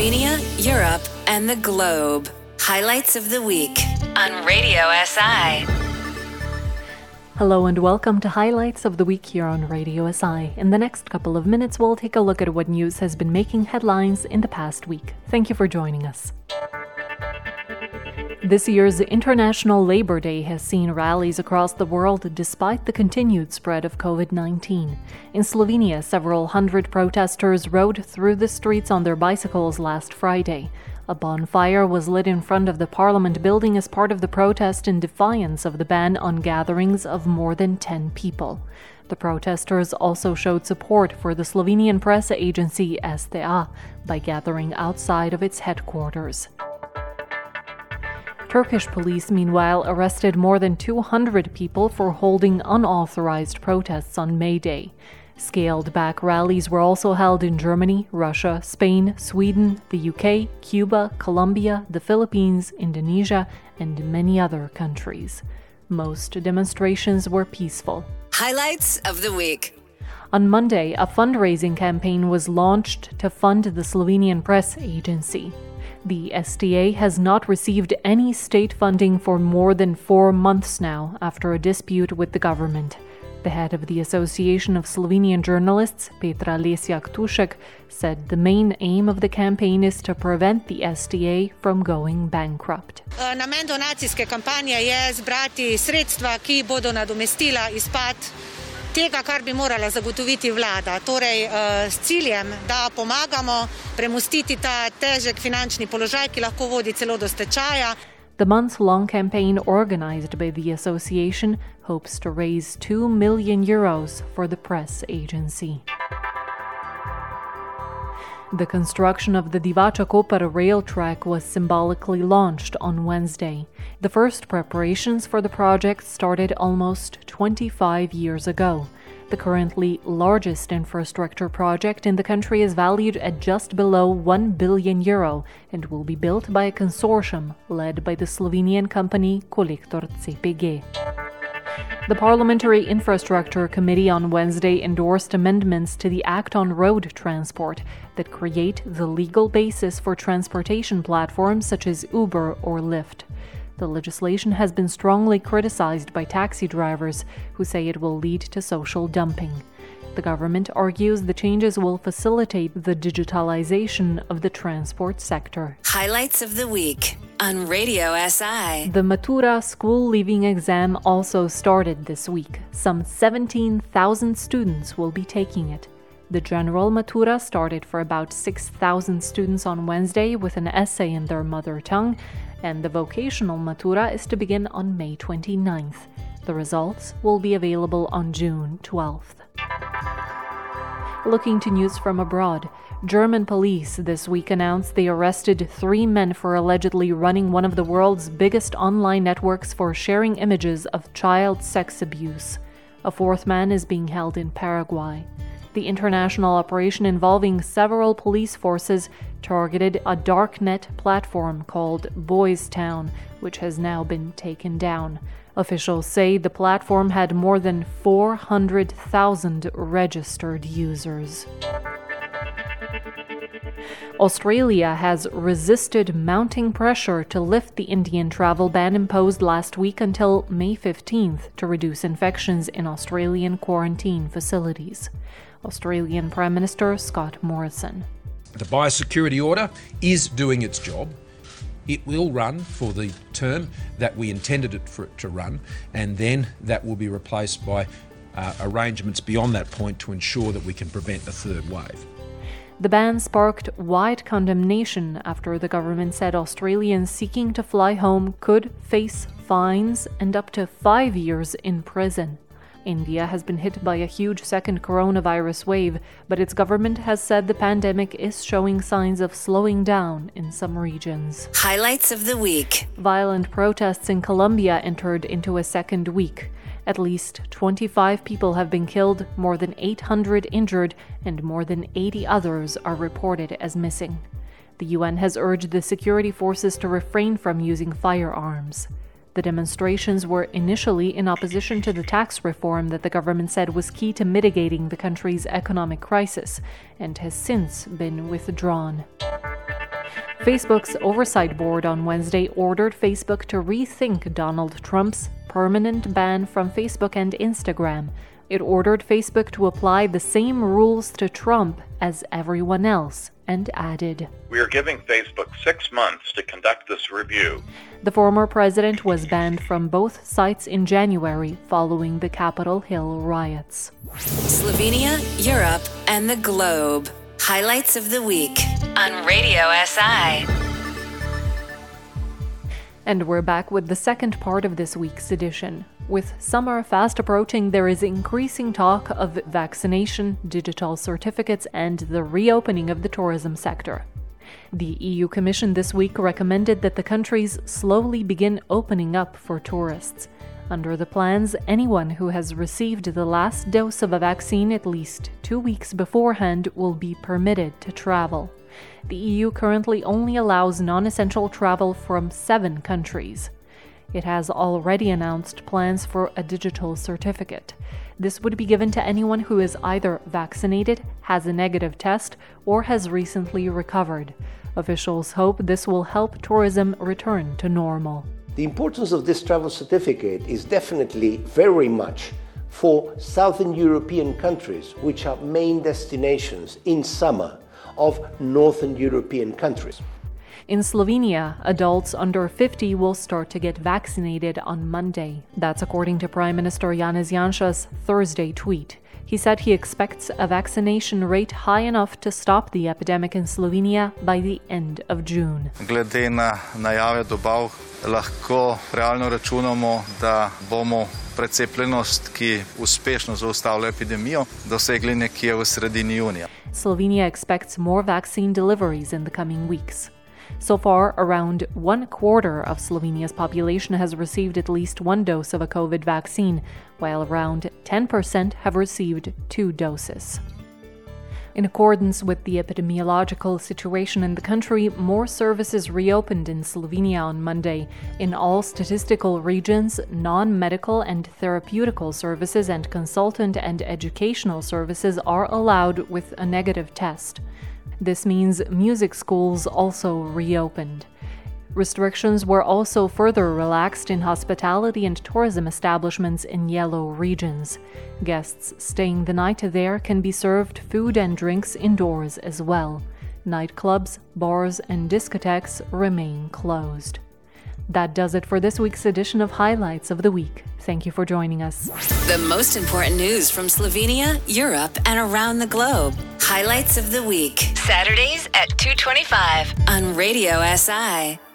Slovenia, Europe, and the globe. Highlights of the week on Radio SI. Hello and welcome to Highlights of the Week here on Radio SI. In the next couple of minutes, we'll take a look at what news has been making headlines in the past week. Thank you for joining us. This year's International Labor Day has seen rallies across the world despite the continued spread of COVID 19. In Slovenia, several hundred protesters rode through the streets on their bicycles last Friday. A bonfire was lit in front of the parliament building as part of the protest in defiance of the ban on gatherings of more than 10 people. The protesters also showed support for the Slovenian press agency STA by gathering outside of its headquarters. Turkish police, meanwhile, arrested more than 200 people for holding unauthorized protests on May Day. Scaled back rallies were also held in Germany, Russia, Spain, Sweden, the UK, Cuba, Colombia, the Philippines, Indonesia, and many other countries. Most demonstrations were peaceful. Highlights of the week. On Monday, a fundraising campaign was launched to fund the Slovenian press agency. The STA has not received any state funding for more than four months now after a dispute with the government. The head of the Association of Slovenian Journalists, Petra Lesjak Tušek, said the main aim of the campaign is to prevent the STA from going bankrupt. Namen donacijske je zbrati sredstva, tega, kar bi morala zagotoviti vlada. Torej, s ciljem, da pomagamo premustiti ta težek finančni položaj, ki lahko vodi celo do stečaja. The months long campaign organized by the association hopes to raise 2 million euros for the press agency. The construction of the Divača Koper rail track was symbolically launched on Wednesday. The first preparations for the project started almost 25 years ago. The currently largest infrastructure project in the country is valued at just below 1 billion euro and will be built by a consortium led by the Slovenian company Kolektor CPG. The Parliamentary Infrastructure Committee on Wednesday endorsed amendments to the Act on Road Transport that create the legal basis for transportation platforms such as Uber or Lyft. The legislation has been strongly criticized by taxi drivers who say it will lead to social dumping. The government argues the changes will facilitate the digitalization of the transport sector. Highlights of the week on Radio SI. The Matura school leaving exam also started this week. Some 17,000 students will be taking it. The general Matura started for about 6,000 students on Wednesday with an essay in their mother tongue, and the vocational Matura is to begin on May 29th. The results will be available on June 12th. Looking to news from abroad, German police this week announced they arrested three men for allegedly running one of the world's biggest online networks for sharing images of child sex abuse. A fourth man is being held in Paraguay. The international operation involving several police forces targeted a darknet platform called Boys Town, which has now been taken down. Officials say the platform had more than 400,000 registered users. Australia has resisted mounting pressure to lift the Indian travel ban imposed last week until May 15th to reduce infections in Australian quarantine facilities. Australian Prime Minister Scott Morrison. The biosecurity order is doing its job. It will run for the term that we intended it for it to run, and then that will be replaced by uh, arrangements beyond that point to ensure that we can prevent a third wave. The ban sparked wide condemnation after the government said Australians seeking to fly home could face fines and up to five years in prison. India has been hit by a huge second coronavirus wave, but its government has said the pandemic is showing signs of slowing down in some regions. Highlights of the week. Violent protests in Colombia entered into a second week. At least 25 people have been killed, more than 800 injured, and more than 80 others are reported as missing. The UN has urged the security forces to refrain from using firearms. The demonstrations were initially in opposition to the tax reform that the government said was key to mitigating the country's economic crisis and has since been withdrawn. Facebook's oversight board on Wednesday ordered Facebook to rethink Donald Trump's permanent ban from Facebook and Instagram. It ordered Facebook to apply the same rules to Trump as everyone else and added We are giving Facebook six months to conduct this review. The former president was banned from both sites in January following the Capitol Hill riots. Slovenia, Europe, and the globe. Highlights of the week on Radio SI. And we're back with the second part of this week's edition. With summer fast approaching, there is increasing talk of vaccination, digital certificates, and the reopening of the tourism sector. The EU Commission this week recommended that the countries slowly begin opening up for tourists. Under the plans, anyone who has received the last dose of a vaccine at least two weeks beforehand will be permitted to travel. The EU currently only allows non essential travel from seven countries. It has already announced plans for a digital certificate. This would be given to anyone who is either vaccinated, has a negative test, or has recently recovered. Officials hope this will help tourism return to normal. The importance of this travel certificate is definitely very much for Southern European countries, which are main destinations in summer of Northern European countries. In Slovenia, adults under 50 will start to get vaccinated on Monday. That's according to Prime Minister Janez Janša's Thursday tweet. He said he expects a vaccination rate high enough to stop the epidemic in Slovenia by the end of June. Glede na najave dobav, lahko realno računamo, da bomo precepljenost, ki uspešno zaustavlja epidemijo, dosegli nekje v sredini junija. Slovenia expects more vaccine deliveries in the coming weeks. So far, around one quarter of Slovenia's population has received at least one dose of a COVID vaccine, while around 10% have received two doses. In accordance with the epidemiological situation in the country, more services reopened in Slovenia on Monday. In all statistical regions, non medical and therapeutical services and consultant and educational services are allowed with a negative test. This means music schools also reopened. Restrictions were also further relaxed in hospitality and tourism establishments in yellow regions. Guests staying the night there can be served food and drinks indoors as well. Nightclubs, bars, and discotheques remain closed. That does it for this week's edition of Highlights of the Week. Thank you for joining us. The most important news from Slovenia, Europe, and around the globe. Highlights of the Week. Saturdays at 225 on Radio SI.